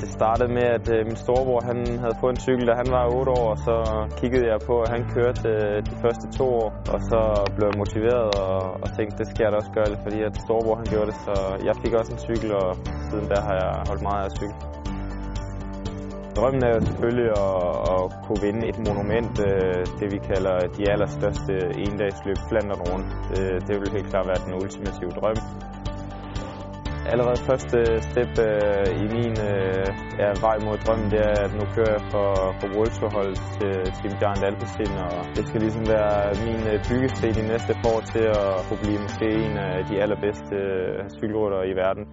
Det startede med, at øh, min storebror han havde fået en cykel, da han var 8 år, og så kiggede jeg på, at han kørte øh, de første to år, og så blev jeg motiveret og, og tænkte, det skal jeg da også gøre, fordi at storebror han gjorde det, så jeg fik også en cykel, og siden der har jeg holdt meget af cykel. Drømmen er jo selvfølgelig at, at kunne vinde et monument, øh, det vi kalder de allerstørste endagsløb Flandern rundt. Det, det vil helt klart være den ultimative drøm. Allerede første step øh, i min øh, ja, vej mod drømmen, det er, at nu kører jeg for, for World til Team Giant Alpecin, og det skal ligesom være min øh, byggesten i næste år til at kunne blive måske en af de allerbedste øh, cykelryttere i verden.